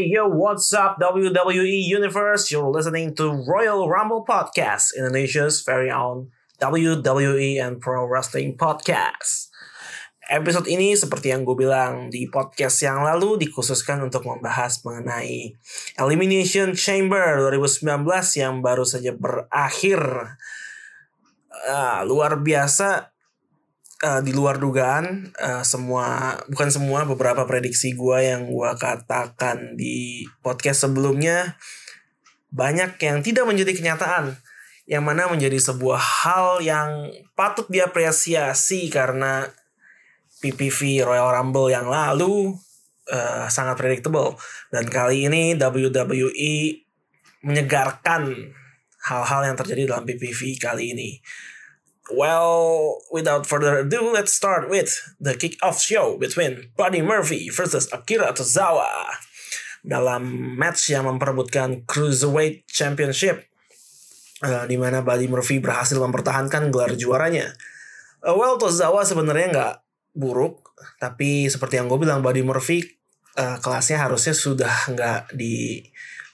Hey yo, what's up WWE Universe? You're listening to Royal Rumble Podcast, Indonesia's very own WWE and Pro Wrestling Podcast. Episode ini seperti yang gue bilang di podcast yang lalu dikhususkan untuk membahas mengenai Elimination Chamber 2019 yang baru saja berakhir. Uh, luar biasa uh, di luar dugaan uh, semua bukan semua beberapa prediksi gue yang gue katakan di podcast sebelumnya banyak yang tidak menjadi kenyataan yang mana menjadi sebuah hal yang patut diapresiasi karena PPV Royal Rumble yang lalu uh, sangat predictable dan kali ini WWE menyegarkan hal-hal yang terjadi dalam PPV kali ini. Well, without further ado, let's start with the kick-off show between Buddy Murphy versus Akira Tozawa. Dalam match yang memperebutkan Cruiserweight Championship uh, di mana Buddy Murphy berhasil mempertahankan gelar juaranya. Uh, well, Tozawa sebenarnya nggak buruk, tapi seperti yang gue bilang, Buddy Murphy uh, kelasnya harusnya sudah nggak di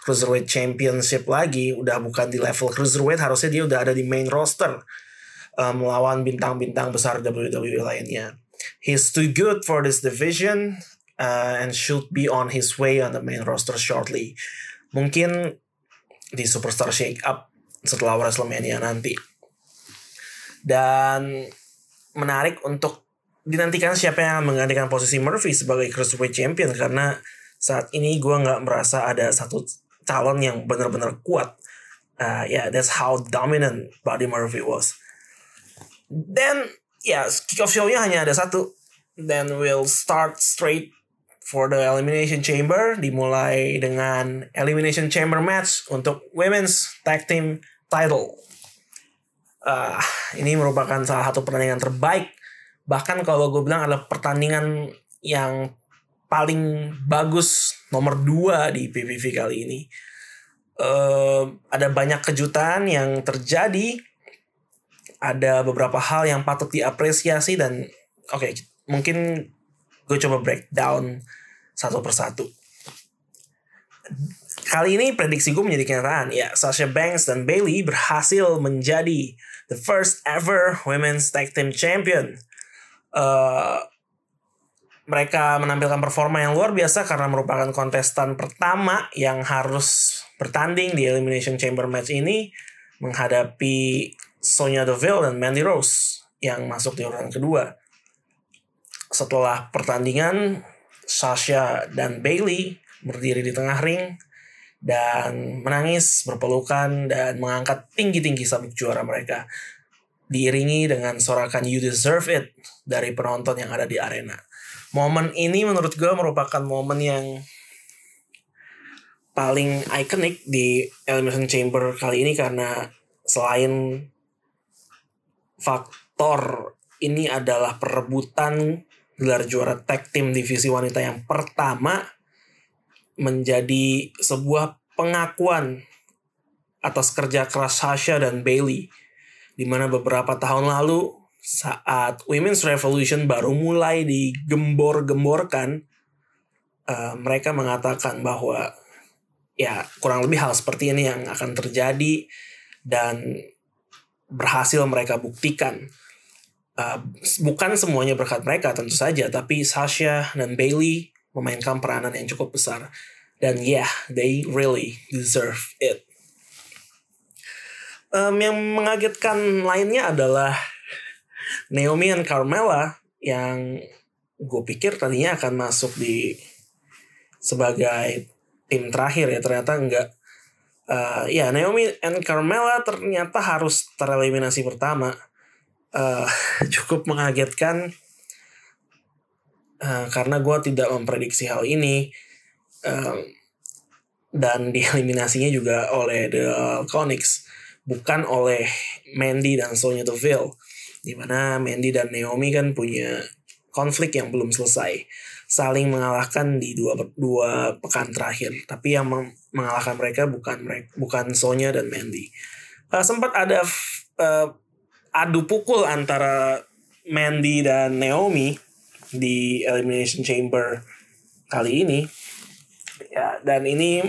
Cruiserweight Championship lagi, udah bukan di level Cruiserweight, harusnya dia udah ada di main roster uh, melawan bintang-bintang besar WWE lainnya. He's too good for this division uh, and should be on his way on the main roster shortly. Mungkin di Superstar Shake Up setelah WrestleMania nanti. Dan menarik untuk dinantikan siapa yang menggantikan posisi Murphy sebagai Cruiserweight Champion karena saat ini gue nggak merasa ada satu calon yang benar-benar kuat. Uh, yeah, that's how dominant Buddy Murphy was. Then ya kick off show-nya hanya ada satu. Then we'll start straight for the elimination chamber dimulai dengan elimination chamber match untuk women's tag team title. Uh, ini merupakan salah satu pertandingan terbaik. Bahkan kalau gue bilang adalah pertandingan yang paling bagus nomor 2 di PPV kali ini. Uh, ada banyak kejutan yang terjadi ada beberapa hal yang patut diapresiasi dan oke okay, mungkin gue coba breakdown satu persatu. Kali ini prediksi gue menjadi kenyataan. Ya, Sasha Banks dan Bailey berhasil menjadi the first ever women's tag team champion. Uh, mereka menampilkan performa yang luar biasa karena merupakan kontestan pertama yang harus bertanding di Elimination Chamber match ini menghadapi Sonya Deville dan Mandy Rose yang masuk di urutan kedua. Setelah pertandingan, Sasha dan Bailey berdiri di tengah ring dan menangis, berpelukan, dan mengangkat tinggi-tinggi sabuk juara mereka. Diiringi dengan sorakan You Deserve It dari penonton yang ada di arena. Momen ini menurut gue merupakan momen yang paling ikonik di Elimination Chamber kali ini karena selain faktor ini adalah perebutan gelar juara tag team divisi wanita yang pertama menjadi sebuah pengakuan atas kerja keras Sasha dan Bailey di mana beberapa tahun lalu saat Women's Revolution baru mulai digembor-gemborkan uh, mereka mengatakan bahwa ya kurang lebih hal seperti ini yang akan terjadi dan berhasil mereka buktikan. Uh, bukan semuanya berkat mereka tentu saja, tapi Sasha dan Bailey memainkan peranan yang cukup besar. Dan yeah, they really deserve it. Um, yang mengagetkan lainnya adalah Naomi dan Carmella yang gue pikir tadinya akan masuk di sebagai tim terakhir ya ternyata enggak uh, ya Naomi and Carmella ternyata harus tereliminasi pertama. Uh, cukup mengagetkan. Uh, karena gue tidak memprediksi hal ini. Uh, dan dieliminasinya juga oleh The Conics bukan oleh Mandy dan Sonya Deville di mana Mandy dan Naomi kan punya konflik yang belum selesai saling mengalahkan di dua dua pekan terakhir. Tapi yang mengalahkan mereka bukan mereka bukan Sonya dan Mandy uh, sempat ada uh, adu pukul antara Mandy dan Naomi di Elimination Chamber kali ini ya dan ini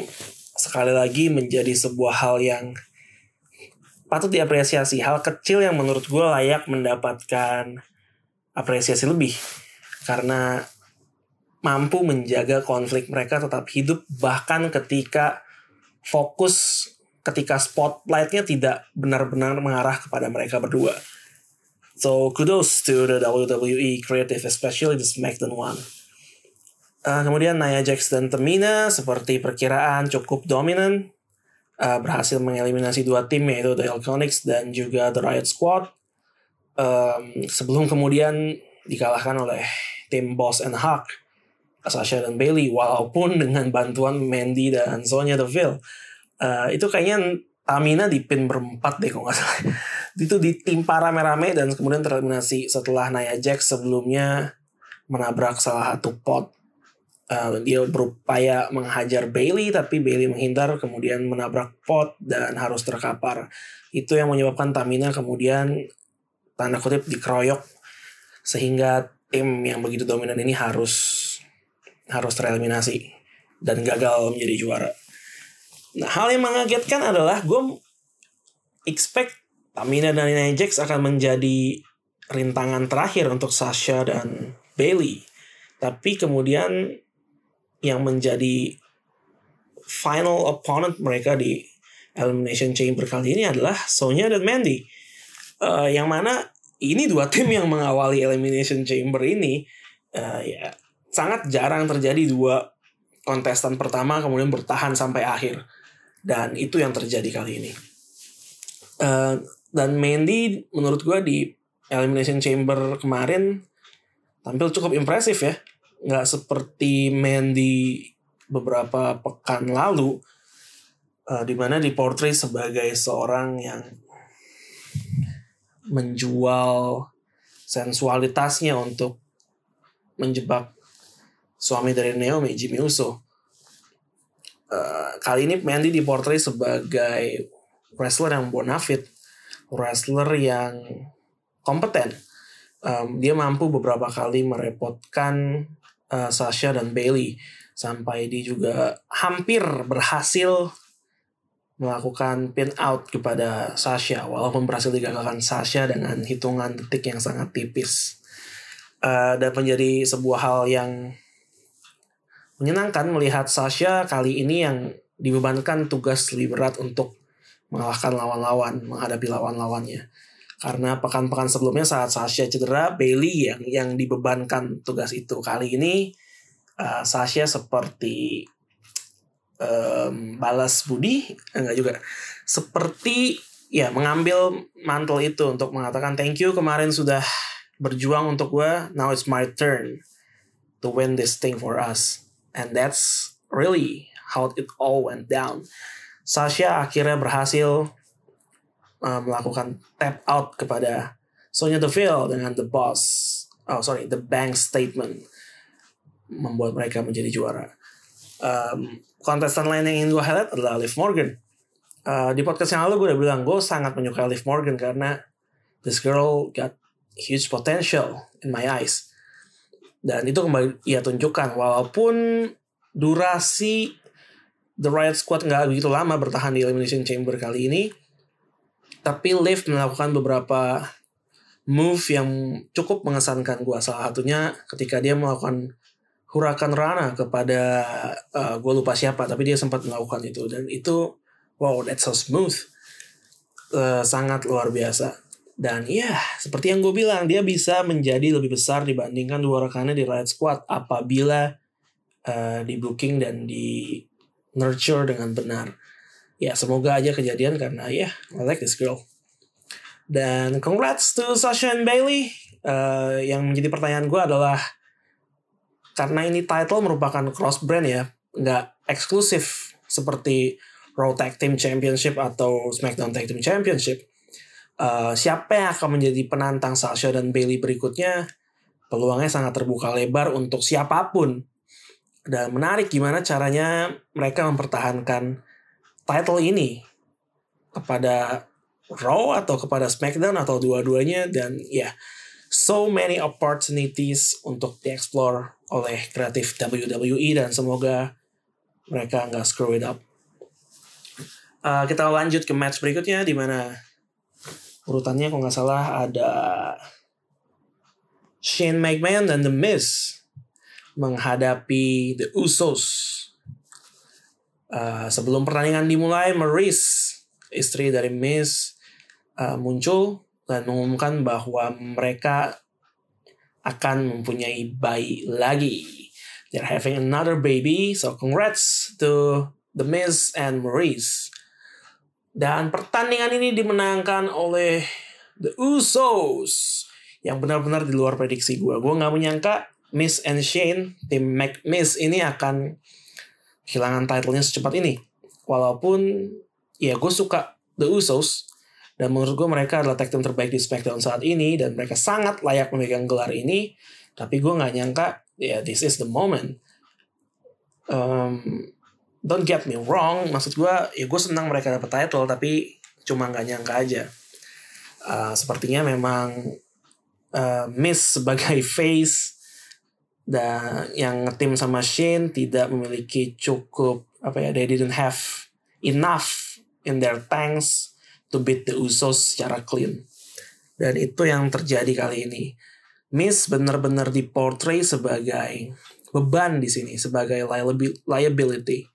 sekali lagi menjadi sebuah hal yang patut diapresiasi. Hal kecil yang menurut gue layak mendapatkan apresiasi lebih. Karena mampu menjaga konflik mereka tetap hidup bahkan ketika fokus ketika spotlightnya tidak benar-benar mengarah kepada mereka berdua. So kudos to the WWE creative, especially the SmackDown one. Uh, kemudian Nia Jax dan Tamina seperti perkiraan cukup dominan, uh, berhasil mengeliminasi dua tim yaitu The Iconics dan juga The Riot Squad. Um, sebelum kemudian dikalahkan oleh tim Boss and Hawk, Sasha dan Bailey, walaupun dengan bantuan Mandy dan Sonya Deville. Uh, itu kayaknya Tamina di pin berempat deh kalau nggak salah itu ditimpa rame-rame dan kemudian tereliminasi setelah Nia Jax sebelumnya menabrak salah satu pot. Uh, dia berupaya menghajar Bailey tapi Bailey menghindar kemudian menabrak pot dan harus terkapar. Itu yang menyebabkan Tamina kemudian tanda kutip dikeroyok sehingga tim yang begitu dominan ini harus harus tereliminasi dan gagal menjadi juara. Nah, hal yang mengagetkan adalah gue expect Tamina dan Nia Jax akan menjadi rintangan terakhir untuk Sasha dan Bailey. Tapi kemudian yang menjadi final opponent mereka di Elimination Chamber kali ini adalah Sonya dan Mandy. Uh, yang mana ini dua tim yang mengawali Elimination Chamber ini uh, ya sangat jarang terjadi dua kontestan pertama kemudian bertahan sampai akhir dan itu yang terjadi kali ini. Uh, dan Mandy menurut gue di Elimination Chamber kemarin tampil cukup impresif ya nggak seperti Mandy beberapa pekan lalu uh, di mana diportray sebagai seorang yang menjual sensualitasnya untuk menjebak suami dari Naomi Jimmy Uso. Uh, kali ini Mandy diportray sebagai wrestler yang bonafit wrestler yang kompeten. Um, dia mampu beberapa kali merepotkan uh, Sasha dan Bailey sampai dia juga hampir berhasil melakukan pin out kepada Sasha walaupun berhasil digagalkan Sasha dengan hitungan detik yang sangat tipis uh, dan menjadi sebuah hal yang menyenangkan melihat Sasha kali ini yang dibebankan tugas lebih berat untuk mengalahkan lawan-lawan, menghadapi lawan-lawannya. Karena pekan-pekan sebelumnya saat Sasha cedera, Bailey yang yang dibebankan tugas itu. Kali ini uh, Sasha seperti um, balas budi, enggak juga. Seperti ya mengambil mantel itu untuk mengatakan thank you kemarin sudah berjuang untuk gue, now it's my turn to win this thing for us. And that's really how it all went down. Sasha akhirnya berhasil uh, melakukan tap out kepada Sonya Deville dengan The Boss, oh sorry, The Bank Statement membuat mereka menjadi juara. Um, kontestan lain yang ingin gue highlight adalah Liv Morgan. Uh, di podcast yang lalu gue udah bilang gue sangat menyukai Liv Morgan karena this girl got huge potential in my eyes. Dan itu kembali ia tunjukkan walaupun durasi The Riot Squad nggak begitu lama bertahan di Elimination Chamber kali ini. Tapi Liv melakukan beberapa move yang cukup mengesankan gue. Salah satunya ketika dia melakukan Hurakan Rana kepada uh, gue lupa siapa, tapi dia sempat melakukan itu dan itu wow that's so smooth, uh, sangat luar biasa. Dan ya seperti yang gue bilang dia bisa menjadi lebih besar dibandingkan dua rekannya di Riot Squad apabila uh, di booking dan di nurture dengan benar. Ya semoga aja kejadian karena ya yeah, I like this girl. Dan congrats to Sasha and Bailey. Uh, yang menjadi pertanyaan gue adalah karena ini title merupakan cross brand ya, nggak eksklusif seperti Raw Tag Team Championship atau SmackDown Tag Team Championship. Uh, siapa yang akan menjadi penantang Sasha dan Bailey berikutnya? Peluangnya sangat terbuka lebar untuk siapa pun dan menarik gimana caranya mereka mempertahankan title ini kepada Raw atau kepada SmackDown atau dua-duanya dan ya yeah, so many opportunities untuk dieksplor oleh kreatif WWE dan semoga mereka nggak screw it up. Uh, kita lanjut ke match berikutnya di mana urutannya kalau nggak salah ada Shane McMahon dan The Miz menghadapi The Usos. Uh, sebelum pertandingan dimulai, Maurice, istri dari Miz, uh, muncul dan mengumumkan bahwa mereka akan mempunyai bayi lagi. They're having another baby, so congrats to The Miz and Maurice. Dan pertandingan ini dimenangkan oleh The Usos yang benar-benar di luar prediksi gue. Gue nggak menyangka Miz and Shane, tim Mac Miz ini akan kehilangan titlenya secepat ini. Walaupun ya gue suka The Usos dan menurut gue mereka adalah tag team terbaik di SmackDown saat ini dan mereka sangat layak memegang gelar ini. Tapi gue nggak nyangka ya yeah, this is the moment. Um, don't get me wrong, maksud gue ya gue senang mereka dapat title tapi cuma nggak nyangka aja. Uh, sepertinya memang uh, Miss sebagai face dan yang ngetim sama Shane tidak memiliki cukup apa ya they didn't have enough in their tanks to beat the Usos secara clean. Dan itu yang terjadi kali ini. Miss benar-benar diportray sebagai beban di sini, sebagai liability.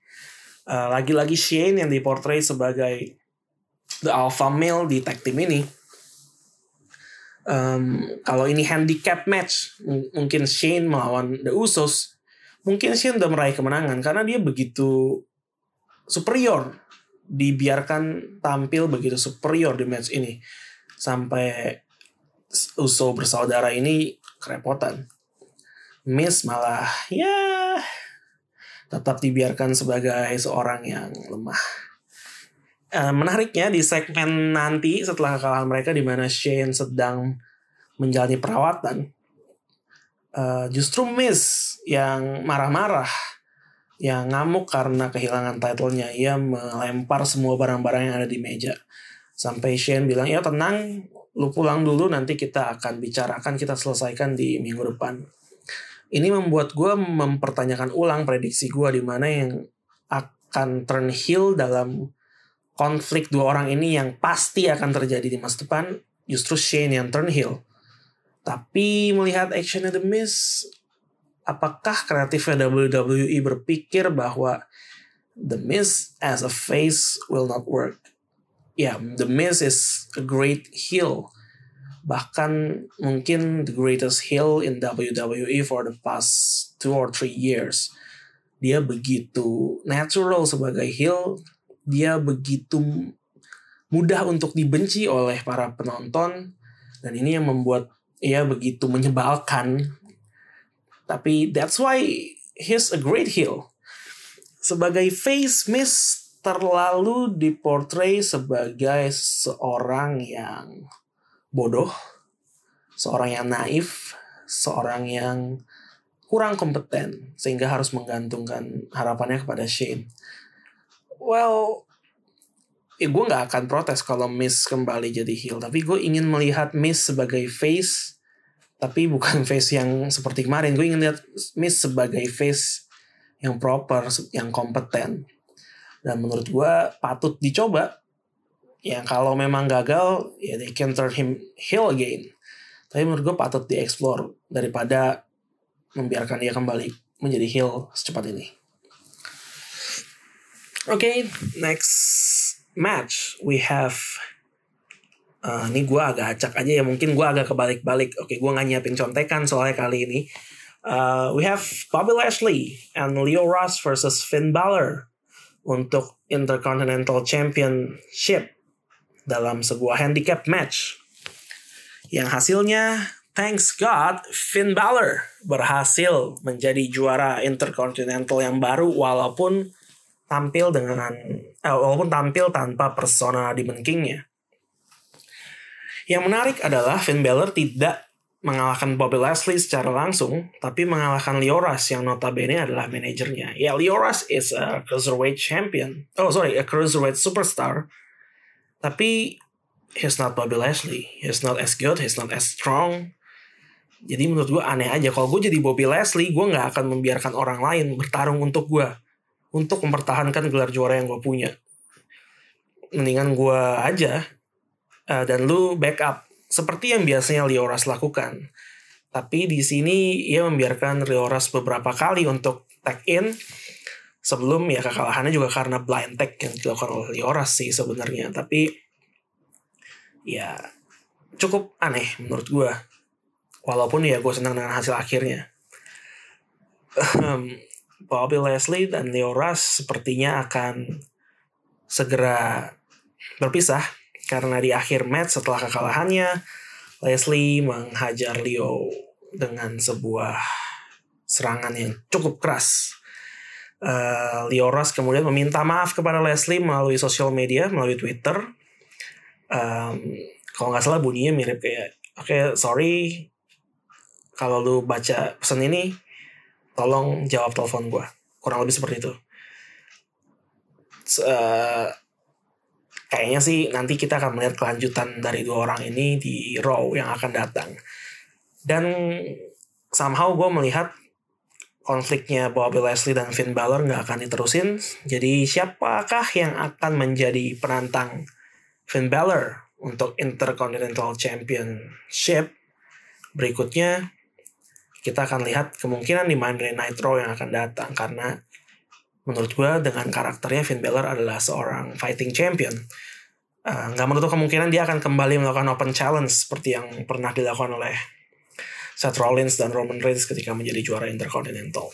Uh, lagi-lagi Shane yang diportray sebagai the alpha male di tag team ini. Um, kalau ini handicap match, mungkin Shane melawan The Usos, mungkin Shane udah meraih kemenangan karena dia begitu superior dibiarkan tampil begitu superior di match ini sampai Uso bersaudara ini kerepotan. Miss malah ya tetap dibiarkan sebagai seorang yang lemah. Uh, menariknya di segmen nanti setelah kekalahan mereka di mana Shane sedang menjalani perawatan, uh, justru Miss yang marah-marah yang ngamuk karena kehilangan titlenya. Ia melempar semua barang-barang yang ada di meja. Sampai Shane bilang, ya tenang, lu pulang dulu nanti kita akan bicarakan, kita selesaikan di minggu depan. Ini membuat gue mempertanyakan ulang prediksi gue di mana yang akan turn heel dalam konflik dua orang ini yang pasti akan terjadi di masa depan. Justru Shane yang turn heel. Tapi melihat actionnya The Miz, apakah kreatifnya WWE berpikir bahwa The Miz as a face will not work? Ya, yeah, The Miz is a great heel. Bahkan mungkin the greatest heel in WWE for the past two or three years. Dia begitu natural sebagai heel. Dia begitu mudah untuk dibenci oleh para penonton. Dan ini yang membuat ia begitu menyebalkan tapi that's why he's a great heel. Sebagai face miss terlalu diportray sebagai seorang yang bodoh, seorang yang naif, seorang yang kurang kompeten sehingga harus menggantungkan harapannya kepada Shane. Well, ya gue nggak akan protes kalau Miss kembali jadi heel, tapi gue ingin melihat Miss sebagai face tapi bukan face yang seperti kemarin. Gue ingin lihat Miss sebagai face yang proper yang kompeten. Dan menurut gue patut dicoba yang kalau memang gagal ya they can turn him heel again tapi menurut gue patut dieksplor daripada membiarkan dia kembali menjadi heel secepat ini oke okay, next match we have Uh, ini gue agak acak aja ya mungkin gue agak kebalik-balik. Oke, gue nggak nyiapin contekan soalnya kali ini. Uh, we have Bobby Lashley and Leo Rush versus Finn Balor untuk Intercontinental Championship dalam sebuah handicap match. Yang hasilnya, thanks God, Finn Balor berhasil menjadi juara Intercontinental yang baru walaupun tampil dengan eh, walaupun tampil tanpa persona Demon King-nya. Yang menarik adalah Finn Balor tidak mengalahkan Bobby Lashley secara langsung, tapi mengalahkan Lioras yang notabene adalah manajernya. Ya, Lioras is a cruiserweight champion. Oh, sorry, a cruiserweight superstar. Tapi he's not Bobby Lashley. He's not as good, he's not as strong. Jadi menurut gue aneh aja. Kalau gue jadi Bobby Lashley, gue nggak akan membiarkan orang lain bertarung untuk gue. untuk mempertahankan gelar juara yang gue punya. Mendingan gue aja uh, dan lu backup seperti yang biasanya Lioras lakukan. Tapi di sini ia membiarkan Lioras beberapa kali untuk tag in sebelum ya kekalahannya juga karena blind tag yang dilakukan oleh Lioras sih sebenarnya. Tapi ya cukup aneh menurut gue. Walaupun ya gue senang dengan hasil akhirnya. Bobby Leslie dan Leo Rush sepertinya akan segera berpisah karena di akhir match setelah kekalahannya Leslie menghajar Leo dengan sebuah serangan yang cukup keras. Uh, Leo Rush kemudian meminta maaf kepada Leslie melalui sosial media, melalui Twitter. Um, kalau nggak salah bunyinya mirip kayak, oke okay, sorry kalau lu baca pesan ini, tolong jawab telepon gue. Kurang lebih seperti itu. Uh, kayaknya sih nanti kita akan melihat kelanjutan dari dua orang ini di Raw yang akan datang. Dan somehow gue melihat konfliknya Bobby Leslie dan Finn Balor nggak akan diterusin. Jadi siapakah yang akan menjadi penantang Finn Balor untuk Intercontinental Championship berikutnya? Kita akan lihat kemungkinan di Monday Night Raw yang akan datang karena menurut gue dengan karakternya Finn Balor adalah seorang fighting champion. Eh, nggak uh, menutup kemungkinan dia akan kembali melakukan open challenge seperti yang pernah dilakukan oleh Seth Rollins dan Roman Reigns ketika menjadi juara Intercontinental.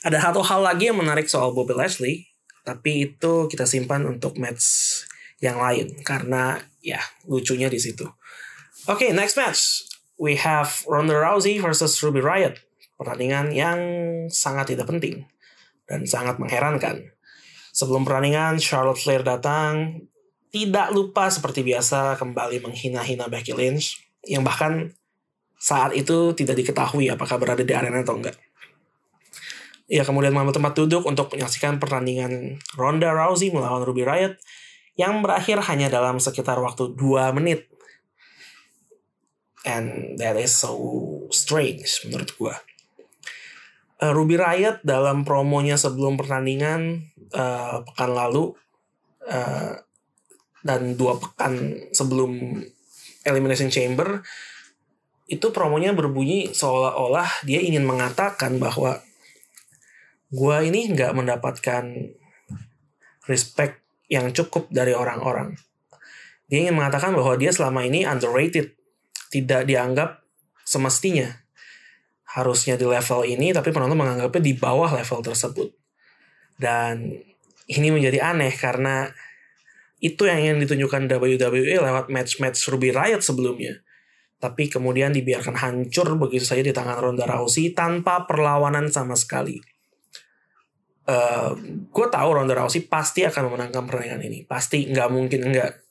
Ada satu hal lagi yang menarik soal Bobby Lashley, tapi itu kita simpan untuk match yang lain karena ya lucunya di situ. Oke, okay, next match we have Ronda Rousey versus Ruby Riot. Pertandingan yang sangat tidak penting dan sangat mengherankan. Sebelum pertandingan, Charlotte Flair datang, tidak lupa seperti biasa kembali menghina-hina Becky Lynch, yang bahkan saat itu tidak diketahui apakah berada di arena atau enggak. Ia kemudian mengambil tempat duduk untuk menyaksikan pertandingan Ronda Rousey melawan Ruby Riot yang berakhir hanya dalam sekitar waktu 2 menit. And that is so strange menurut gue uh, Ruby Riot dalam promonya sebelum pertandingan uh, pekan lalu uh, dan dua pekan sebelum Elimination Chamber itu promonya berbunyi seolah-olah dia ingin mengatakan bahwa gua ini nggak mendapatkan respect yang cukup dari orang-orang. Dia ingin mengatakan bahwa dia selama ini underrated, tidak dianggap semestinya. Harusnya di level ini tapi penonton menganggapnya di bawah level tersebut. Dan ini menjadi aneh karena itu yang ingin ditunjukkan WWE lewat match-match Ruby Riot sebelumnya tapi kemudian dibiarkan hancur begitu saja di tangan Ronda Rousey tanpa perlawanan sama sekali. Uh, eh, gue tahu Ronda Rousey pasti akan memenangkan pertandingan ini. Pasti nggak mungkin enggak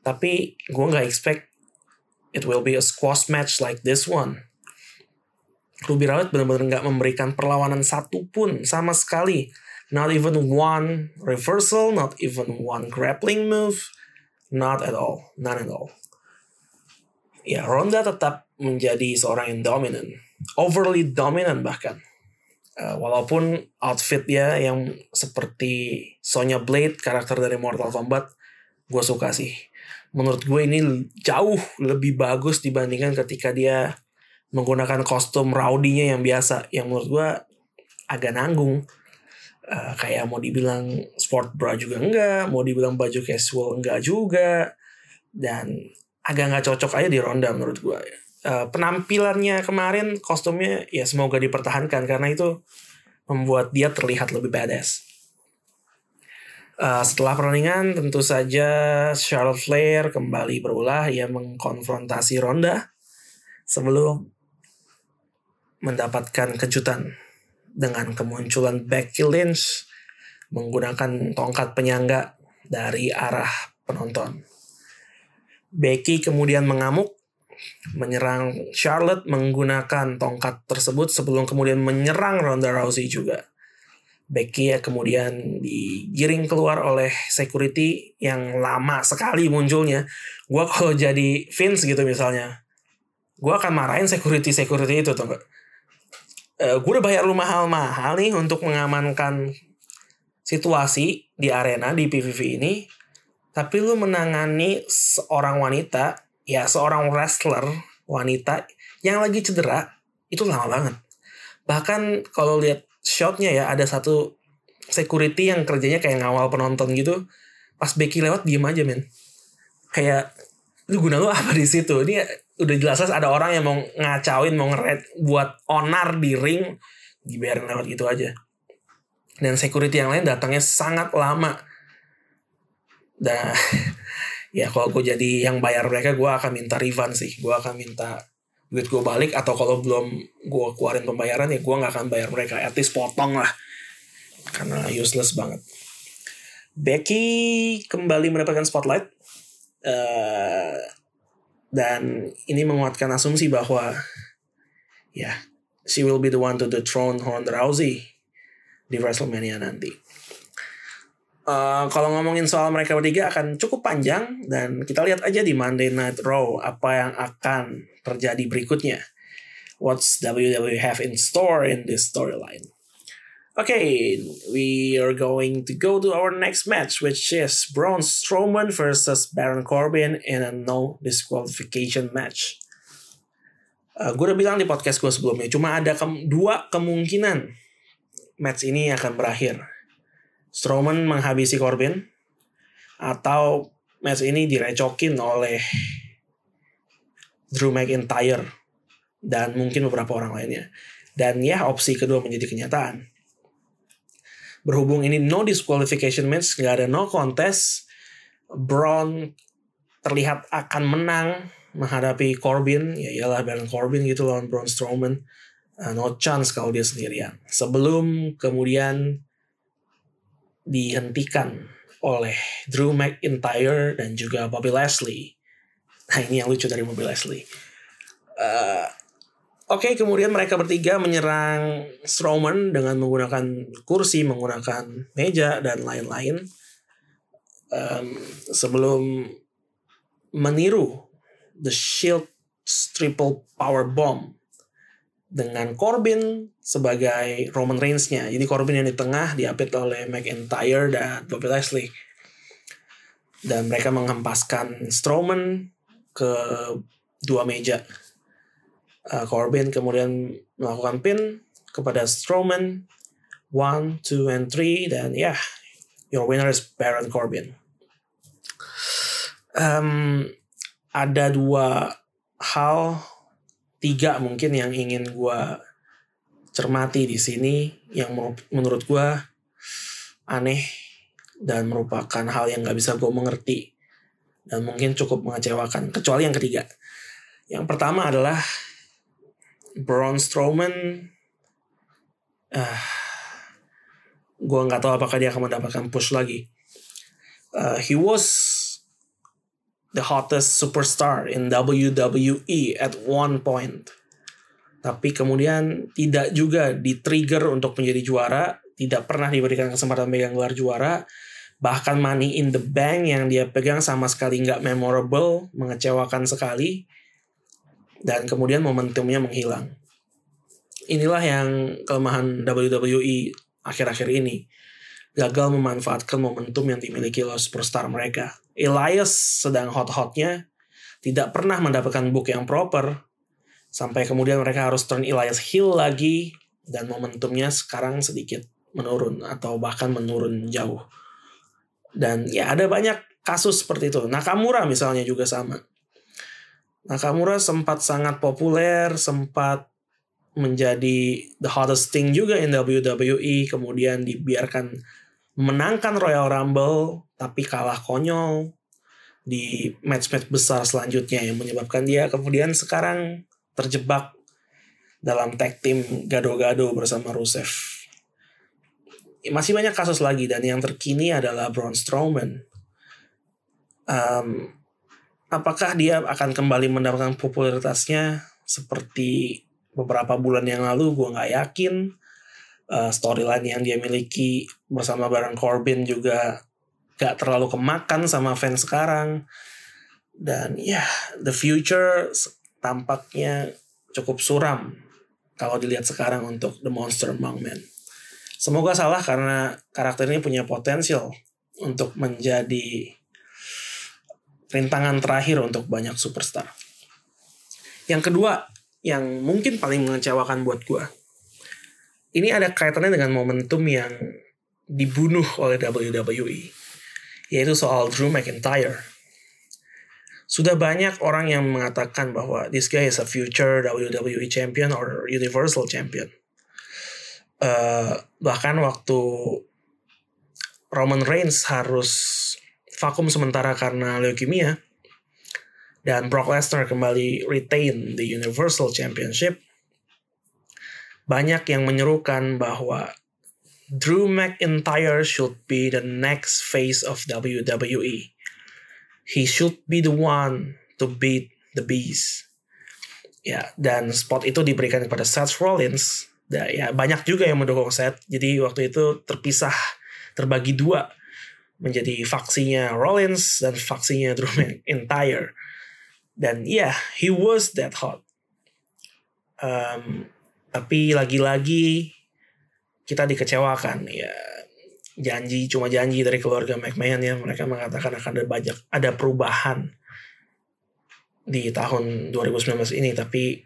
tapi gue nggak expect it will be a squash match like this one. Ruby Riot benar-benar nggak memberikan perlawanan satupun sama sekali. Not even one reversal, not even one grappling move, not at all, none at all. Ya, Ronda tetap menjadi seorang yang dominan, overly dominant bahkan. Uh, walaupun outfit dia yang seperti Sonya Blade, karakter dari Mortal Kombat, gue suka sih. Menurut gue ini jauh lebih bagus dibandingkan ketika dia menggunakan kostum rowdy yang biasa yang menurut gue agak nanggung uh, kayak mau dibilang sport bra juga enggak mau dibilang baju casual enggak juga dan agak nggak cocok aja di ronda menurut gue uh, penampilannya kemarin kostumnya ya semoga dipertahankan karena itu membuat dia terlihat lebih badass. Uh, setelah pertandingan tentu saja Charlotte Flair kembali berulah. Ia mengkonfrontasi Ronda sebelum mendapatkan kejutan dengan kemunculan Becky Lynch menggunakan tongkat penyangga dari arah penonton. Becky kemudian mengamuk, menyerang Charlotte menggunakan tongkat tersebut sebelum kemudian menyerang Ronda Rousey juga. Becky ya kemudian digiring keluar oleh security yang lama sekali munculnya. Gua kalau jadi Vince gitu misalnya, gua akan marahin security security itu tuh uh, gue udah bayar lu mahal-mahal nih untuk mengamankan situasi di arena di PVV ini tapi lu menangani seorang wanita ya seorang wrestler wanita yang lagi cedera itu lama banget. Bahkan kalau lihat shotnya ya ada satu security yang kerjanya kayak ngawal penonton gitu. Pas Becky lewat diem aja men. Kayak lu guna lu apa di situ? Ini udah jelas ada orang yang mau ngacauin mau ngeret buat onar di ring dibiarin lewat gitu aja. Dan security yang lain datangnya sangat lama dan ya kalau gue jadi yang bayar mereka gue akan minta refund sih. Gue akan minta duit gue balik atau kalau belum gue keluarin pembayaran ya gue nggak akan bayar mereka. At least potong lah. Karena useless banget. Becky kembali mendapatkan spotlight. Uh, dan ini menguatkan asumsi bahwa ya yeah, she will be the one to dethrone Ronda Rousey di WrestleMania nanti. Uh, kalau ngomongin soal mereka bertiga akan cukup panjang dan kita lihat aja di Monday Night Raw apa yang akan terjadi berikutnya. What's WWE have in store in this storyline? Okay, we are going to go to our next match, which is Braun Strowman versus Baron Corbin in a no disqualification match. Uh, gue udah bilang di podcast gue sebelumnya, cuma ada ke dua kemungkinan match ini akan berakhir. Strowman menghabisi Corbin, atau match ini direcokin oleh Drew McIntyre dan mungkin beberapa orang lainnya. Dan ya opsi kedua menjadi kenyataan. Berhubung ini no disqualification match nggak ada no contest Braun terlihat akan menang menghadapi Corbin. Ya iyalah Baron Corbin gitu lawan Braun Strowman. Uh, no chance kalau dia sendirian. Sebelum kemudian dihentikan oleh Drew McIntyre dan juga Bobby Leslie nah ini yang lucu dari Bobby Leslie uh, Oke, okay, kemudian mereka bertiga menyerang Strowman dengan menggunakan kursi, menggunakan meja dan lain-lain. Um, sebelum meniru The Shield Triple Power Bomb dengan Corbin sebagai Roman Reigns-nya. Jadi Corbin yang di tengah diapit oleh McIntyre dan Bobby Leslie. Dan mereka menghempaskan Strowman ke dua meja uh, Corbin kemudian melakukan pin kepada Strowman one, two, and three dan ya yeah, your winner is Baron Corbin. Um, ada dua hal tiga mungkin yang ingin gue cermati di sini yang menurut gue aneh dan merupakan hal yang nggak bisa gue mengerti dan mungkin cukup mengecewakan kecuali yang ketiga. Yang pertama adalah Braun Strowman. Uh, gue nggak tahu apakah dia akan mendapatkan push lagi. Uh, he was the hottest superstar in WWE at one point tapi kemudian tidak juga di trigger untuk menjadi juara tidak pernah diberikan kesempatan megang gelar juara bahkan money in the bank yang dia pegang sama sekali nggak memorable mengecewakan sekali dan kemudian momentumnya menghilang. Inilah yang kelemahan WWE akhir-akhir ini. Gagal memanfaatkan momentum yang dimiliki oleh superstar mereka. Elias sedang hot-hotnya, tidak pernah mendapatkan book yang proper, sampai kemudian mereka harus turn Elias heel lagi, dan momentumnya sekarang sedikit menurun, atau bahkan menurun jauh. Dan ya ada banyak kasus seperti itu. Nakamura misalnya juga sama Nakamura sempat sangat populer, sempat menjadi the hottest thing juga in WWE, kemudian dibiarkan menangkan Royal Rumble, tapi kalah konyol di match-match besar selanjutnya yang menyebabkan dia kemudian sekarang terjebak dalam tag team gado-gado bersama Rusev. Masih banyak kasus lagi dan yang terkini adalah Braun Strowman. Um, apakah dia akan kembali mendapatkan popularitasnya seperti beberapa bulan yang lalu gue nggak yakin uh, storyline yang dia miliki bersama Baron Corbin juga gak terlalu kemakan sama fans sekarang dan ya yeah, the future tampaknya cukup suram kalau dilihat sekarang untuk The Monster Among Men. Semoga salah karena karakter ini punya potensial untuk menjadi rintangan terakhir untuk banyak superstar. Yang kedua, yang mungkin paling mengecewakan buat gue. Ini ada kaitannya dengan momentum yang dibunuh oleh WWE. Yaitu soal Drew McIntyre. Sudah banyak orang yang mengatakan bahwa this guy is a future WWE champion or Universal champion uh, bahkan waktu Roman Reigns harus vakum sementara karena leukemia dan Brock Lesnar kembali retain the Universal Championship banyak yang menyerukan bahwa Drew McIntyre should be the next face of WWE. He should be the one to beat the Beast. Ya, dan spot itu diberikan kepada Seth Rollins ya banyak juga yang mendukung Seth. Jadi waktu itu terpisah, terbagi dua menjadi faksinya Rollins dan faksinya Drew McIntyre. Dan ya, yeah, he was that hot. Um, tapi lagi-lagi kita dikecewakan ya janji cuma janji dari keluarga McMahon ya mereka mengatakan akan ada banyak ada perubahan di tahun 2019 ini tapi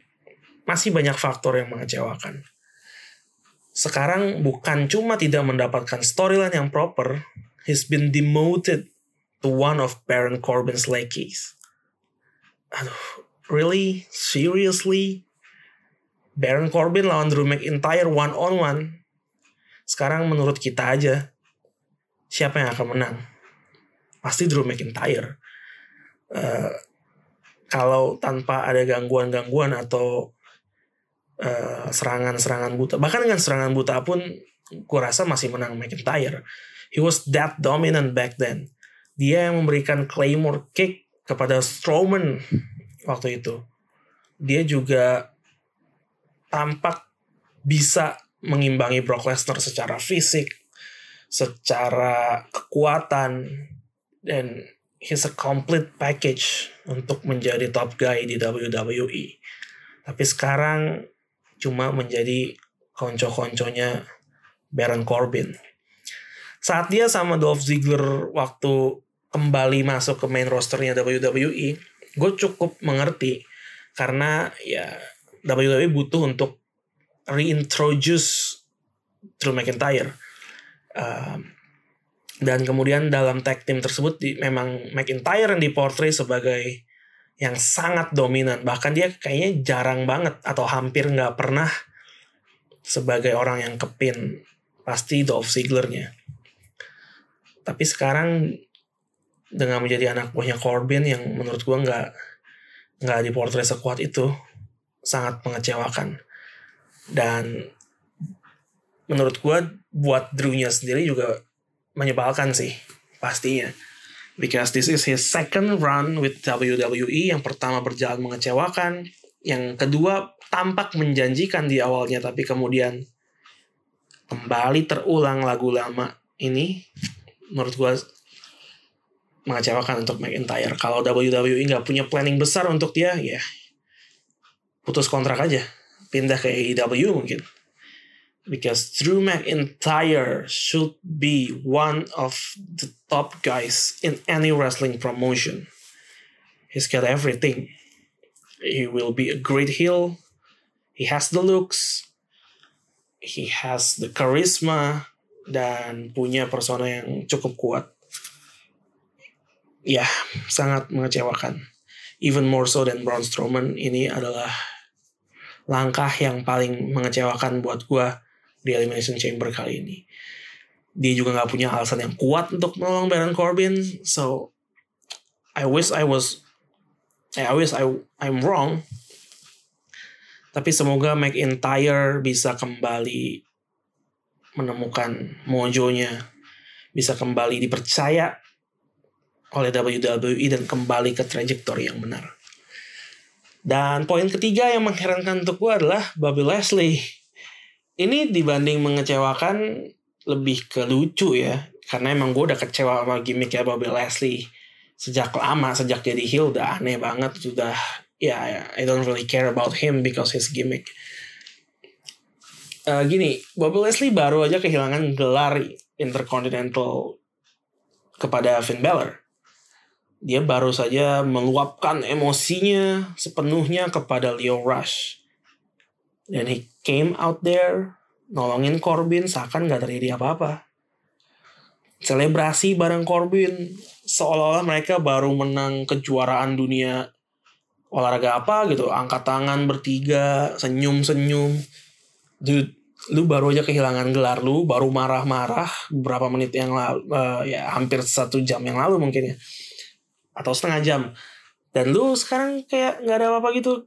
masih banyak faktor yang mengecewakan sekarang bukan cuma tidak mendapatkan storyline yang proper, he's been demoted to one of Baron Corbin's lackeys. Aduh, really? Seriously? Baron Corbin lawan Drew McIntyre one on one. Sekarang menurut kita aja, siapa yang akan menang? Pasti Drew McIntyre. Uh, kalau tanpa ada gangguan-gangguan atau eh, serangan-serangan buta. Bahkan dengan serangan buta pun gue rasa masih menang McIntyre. He was that dominant back then. Dia yang memberikan Claymore kick kepada Strowman waktu itu. Dia juga tampak bisa mengimbangi Brock Lesnar secara fisik, secara kekuatan, dan he's a complete package untuk menjadi top guy di WWE. Tapi sekarang cuma menjadi konco-konconya Baron Corbin. Saat dia sama Dolph Ziggler waktu kembali masuk ke main rosternya WWE, gue cukup mengerti karena ya WWE butuh untuk reintroduce Drew McIntyre. Um, dan kemudian dalam tag team tersebut di, memang McIntyre yang diportray sebagai yang sangat dominan. Bahkan dia kayaknya jarang banget atau hampir nggak pernah sebagai orang yang kepin. Pasti Dolph Zigglernya. Tapi sekarang dengan menjadi anak buahnya Corbin yang menurut gua nggak nggak diportret sekuat itu sangat mengecewakan. Dan menurut gua buat Drew-nya sendiri juga menyebalkan sih pastinya. Because this is his second run with WWE yang pertama berjalan mengecewakan yang kedua tampak menjanjikan di awalnya tapi kemudian kembali terulang lagu lama ini menurut gue mengecewakan untuk McIntyre. Kalau WWE nggak punya planning besar untuk dia ya putus kontrak aja pindah ke AEW mungkin because Drew McIntyre should be one of the top guys in any wrestling promotion. He's got everything. He will be a great heel. He has the looks. He has the charisma dan punya persona yang cukup kuat. Ya, sangat mengecewakan. Even more so than Braun Strowman, ini adalah langkah yang paling mengecewakan buat gue di Elimination Chamber kali ini. Dia juga nggak punya alasan yang kuat untuk menolong Baron Corbin. So I wish I was I wish I I'm wrong. Tapi semoga McIntyre bisa kembali menemukan mojonya, bisa kembali dipercaya oleh WWE dan kembali ke trajektori yang benar. Dan poin ketiga yang mengherankan untuk gue adalah Bobby Leslie ini dibanding mengecewakan lebih ke lucu ya karena emang gue udah kecewa sama gimmick ya Bobby Leslie sejak lama sejak jadi heel udah aneh banget sudah ya yeah, I don't really care about him because his gimmick. Uh, gini, Bobby Leslie baru aja kehilangan gelar Intercontinental kepada Finn Balor. Dia baru saja meluapkan emosinya sepenuhnya kepada Leo Rush. Dan he came out there nolongin Corbin seakan gak terjadi apa-apa. Selebrasi bareng Corbin seolah-olah mereka baru menang kejuaraan dunia olahraga apa gitu angkat tangan bertiga senyum senyum dude lu baru aja kehilangan gelar lu baru marah-marah beberapa menit yang lalu uh, ya hampir satu jam yang lalu mungkin ya atau setengah jam. Dan lu sekarang kayak nggak ada apa-apa gitu.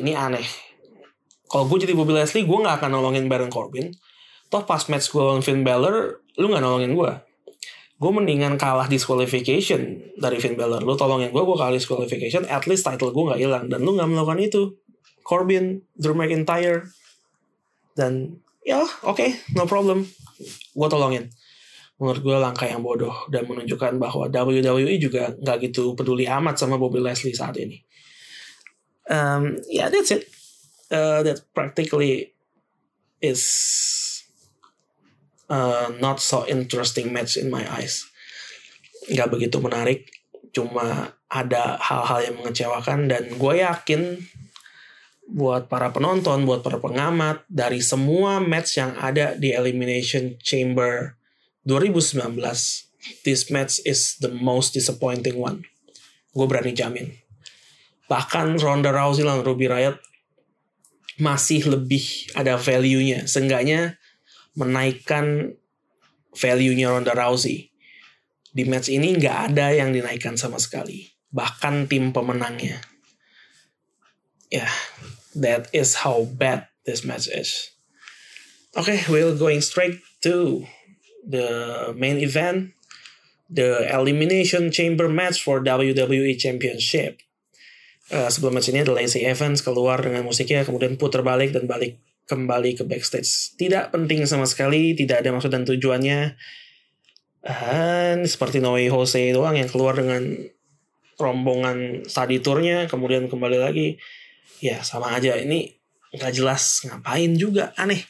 Ini aneh. Kalau gue jadi Bobby Leslie gue nggak akan nolongin Baron Corbin. Toh pas match gue lawan Finn Balor lu nggak nolongin gue gue mendingan kalah disqualification dari Finn Balor. Lu tolongin gue gue kalah disqualification at least title gue nggak hilang. Dan lu nggak melakukan itu. Corbin Drew McIntyre dan ya oke okay, no problem. Gue tolongin menurut gue langkah yang bodoh dan menunjukkan bahwa WWE juga nggak gitu peduli amat sama Bobby Leslie saat ini um, yeah that's it uh, that practically is uh, not so interesting match in my eyes. Gak begitu menarik, cuma ada hal-hal yang mengecewakan dan gue yakin buat para penonton, buat para pengamat dari semua match yang ada di Elimination Chamber 2019, this match is the most disappointing one. Gue berani jamin. Bahkan Ronda Rousey lawan Ruby Riot masih lebih ada value-nya. Seenggaknya menaikkan value-nya Ronda Rousey. Di match ini nggak ada yang dinaikkan sama sekali. Bahkan tim pemenangnya. Ya, yeah, that is how bad this match is. Okay, we're going straight to the main event. The Elimination Chamber match for WWE Championship. Uh, sebelum match ini ada Lacey Evans keluar dengan musiknya, kemudian putar balik dan balik kembali ke backstage. Tidak penting sama sekali, tidak ada maksud dan tujuannya. Dan seperti Noe Jose doang yang keluar dengan rombongan study tournya, kemudian kembali lagi. Ya sama aja, ini nggak jelas ngapain juga, aneh.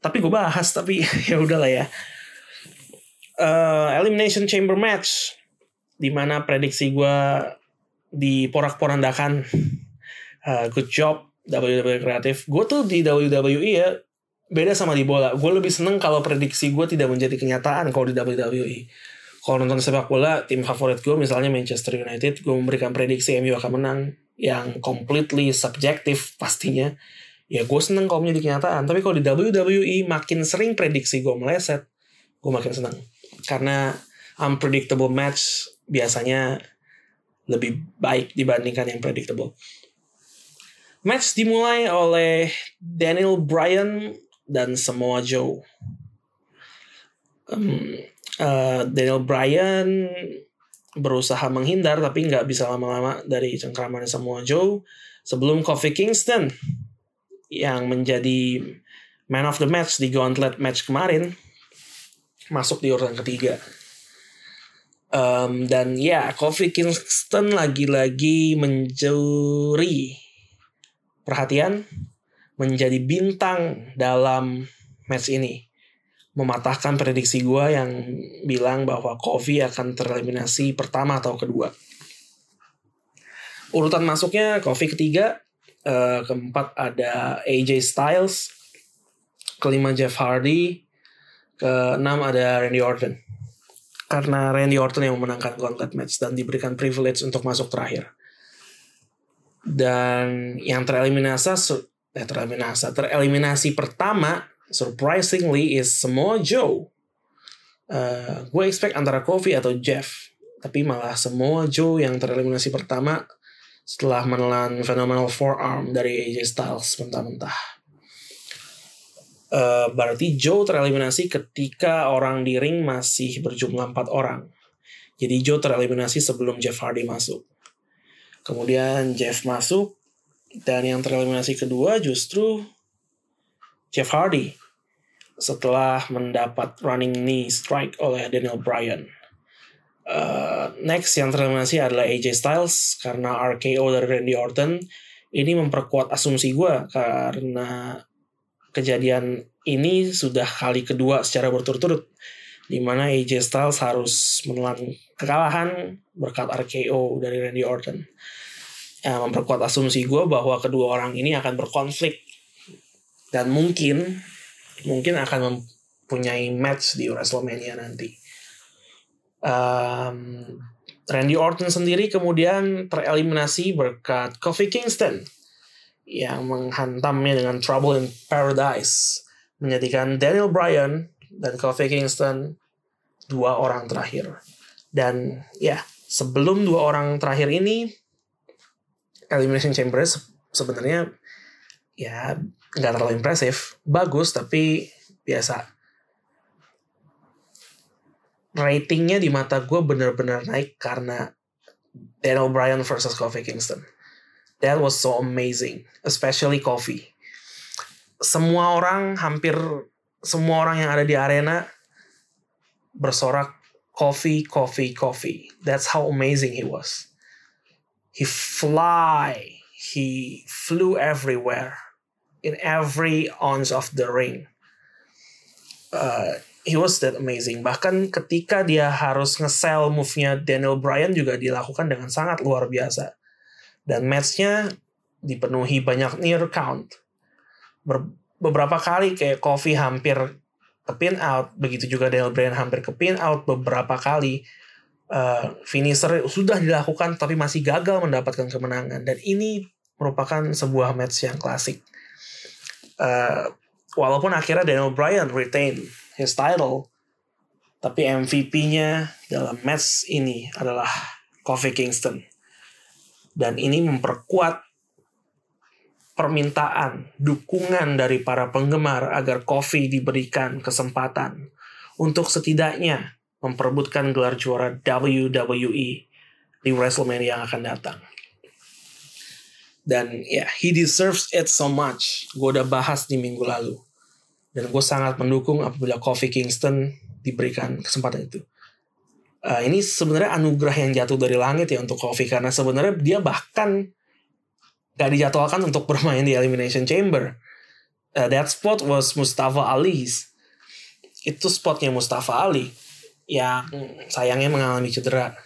Tapi gue bahas, tapi ya udahlah ya. Uh, Elimination Chamber match, di mana prediksi gue di porak-porandakan. Uh, good job WWE kreatif gue tuh di WWE ya beda sama di bola gue lebih seneng kalau prediksi gue tidak menjadi kenyataan kalau di WWE kalau nonton sepak bola tim favorit gue misalnya Manchester United gue memberikan prediksi MU akan menang yang completely subjektif pastinya ya gue seneng kalau menjadi kenyataan. Tapi kalau di WWE makin sering prediksi gue meleset gue makin seneng. Karena unpredictable match biasanya lebih baik dibandingkan yang predictable. Match dimulai oleh Daniel Bryan dan Samoa Joe. Um, uh, Daniel Bryan berusaha menghindar tapi nggak bisa lama-lama dari cengkraman Samoa Joe sebelum Kofi Kingston yang menjadi man of the match di gauntlet match kemarin masuk di urutan ketiga. Um, dan ya, Kofi Kingston lagi-lagi mencuri perhatian menjadi bintang dalam match ini. Mematahkan prediksi gue yang bilang bahwa Kofi akan tereliminasi pertama atau kedua. Urutan masuknya Kofi ketiga, uh, keempat ada AJ Styles, kelima Jeff Hardy, keenam ada Randy Orton. Karena Randy Orton yang memenangkan gauntlet match dan diberikan privilege untuk masuk terakhir dan yang tereliminasi eh, tereliminasi tereliminasi pertama surprisingly is semua Joe uh, gue expect antara Kofi atau Jeff tapi malah semua Joe yang tereliminasi pertama setelah menelan phenomenal forearm dari AJ Styles mentah-mentah. Uh, berarti Joe tereliminasi ketika orang di ring masih berjumlah empat orang. Jadi Joe tereliminasi sebelum Jeff Hardy masuk. Kemudian Jeff masuk dan yang tereliminasi kedua justru Jeff Hardy setelah mendapat running knee strike oleh Daniel Bryan. Uh, next yang tereliminasi adalah AJ Styles karena RKO dari Randy Orton. Ini memperkuat asumsi gue karena kejadian ini sudah kali kedua secara berturut-turut di mana AJ Styles harus menelan kekalahan berkat RKO dari Randy Orton. Ya, memperkuat asumsi gue bahwa kedua orang ini akan berkonflik dan mungkin mungkin akan mempunyai match di WrestleMania nanti. Um, Randy Orton sendiri kemudian tereliminasi berkat Kofi Kingston yang menghantamnya dengan Trouble in Paradise menjadikan Daniel Bryan dan Kofi Kingston dua orang terakhir. Dan ya, sebelum dua orang terakhir ini Elimination Chamber sebenarnya ya nggak terlalu impresif, bagus tapi biasa. Ratingnya di mata gue bener-bener naik karena Daniel Bryan versus Kofi Kingston. That was so amazing, especially Kofi. Semua orang hampir semua orang yang ada di arena bersorak coffee, coffee, coffee. That's how amazing he was. He fly, he flew everywhere in every ounce of the ring. Uh, he was that amazing. Bahkan ketika dia harus nge-sell move-nya Daniel Bryan juga dilakukan dengan sangat luar biasa. Dan match-nya dipenuhi banyak near count. Ber beberapa kali kayak Kofi hampir ke pin out, begitu juga Daniel Bryan hampir ke pin out beberapa kali. Uh, finisher sudah dilakukan tapi masih gagal mendapatkan kemenangan dan ini merupakan sebuah match yang klasik. Uh, walaupun akhirnya Daniel Bryan retain his title, tapi MVP-nya dalam match ini adalah Kofi Kingston. Dan ini memperkuat permintaan, dukungan dari para penggemar agar Kofi diberikan kesempatan untuk setidaknya memperebutkan gelar juara WWE di WrestleMania yang akan datang. Dan ya, yeah, he deserves it so much. Gue udah bahas di minggu lalu. Dan gue sangat mendukung apabila Kofi Kingston diberikan kesempatan itu. Uh, ini sebenarnya anugerah yang jatuh dari langit ya untuk Kofi karena sebenarnya dia bahkan gak dijadwalkan untuk bermain di Elimination Chamber. Uh, that spot was Mustafa Ali's. Itu spotnya Mustafa Ali yang sayangnya mengalami cedera.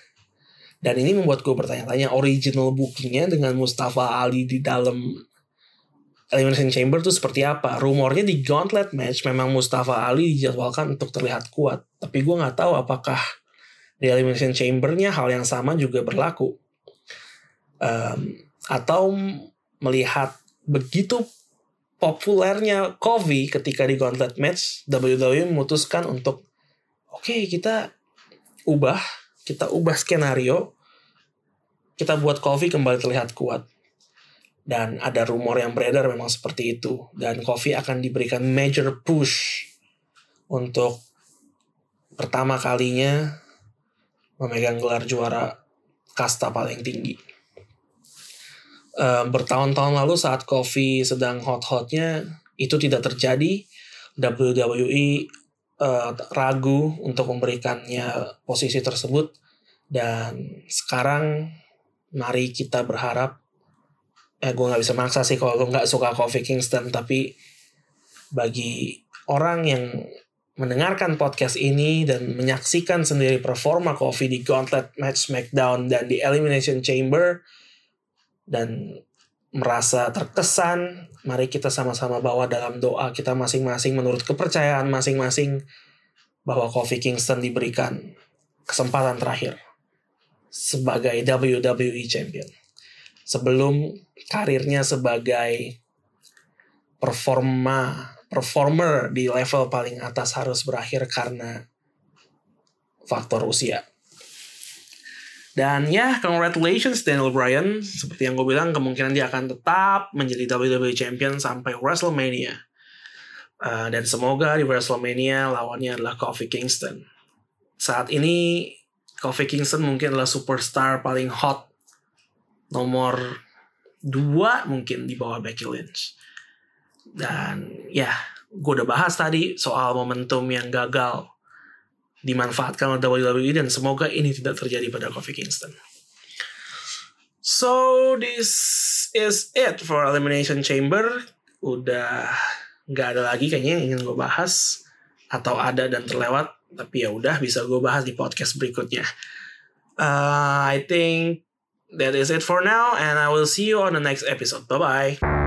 Dan ini membuat gue bertanya-tanya original bookingnya dengan Mustafa Ali di dalam Elimination Chamber itu seperti apa? Rumornya di Gauntlet match memang Mustafa Ali dijadwalkan untuk terlihat kuat. Tapi gue nggak tahu apakah di Elimination Chambernya hal yang sama juga berlaku. Um, atau melihat begitu populernya Kofi ketika di Gauntlet match WWE memutuskan untuk oke okay, kita ubah kita ubah skenario kita buat Kofi kembali terlihat kuat dan ada rumor yang beredar memang seperti itu. Dan Kofi akan diberikan major push untuk pertama kalinya memegang gelar juara kasta paling tinggi. Uh, bertahun-tahun lalu saat Kofi sedang hot-hotnya itu tidak terjadi. WWE uh, ragu untuk memberikannya posisi tersebut. Dan sekarang mari kita berharap eh gue nggak bisa maksa sih kalau gue nggak suka Kofi Kingston tapi bagi orang yang mendengarkan podcast ini dan menyaksikan sendiri performa Kofi di Gauntlet Match SmackDown dan di Elimination Chamber dan merasa terkesan, mari kita sama-sama bawa dalam doa kita masing-masing menurut kepercayaan masing-masing bahwa Kofi Kingston diberikan kesempatan terakhir sebagai WWE Champion. Sebelum karirnya sebagai performa performer di level paling atas harus berakhir karena faktor usia. Dan ya, congratulations Daniel Bryan. Seperti yang gue bilang, kemungkinan dia akan tetap menjadi WWE Champion sampai WrestleMania. Uh, dan semoga di WrestleMania lawannya adalah Kofi Kingston. Saat ini, Kofi Kingston mungkin adalah superstar paling hot. Nomor dua mungkin di bawah Becky Lynch. Dan ya, gue udah bahas tadi soal momentum yang gagal dimanfaatkan oleh WWE dan semoga ini tidak terjadi pada Kofi Kingston. So this is it for Elimination Chamber. Udah nggak ada lagi kayaknya yang ingin gue bahas atau ada dan terlewat tapi ya udah bisa gue bahas di podcast berikutnya. Uh, I think that is it for now and I will see you on the next episode. Bye bye.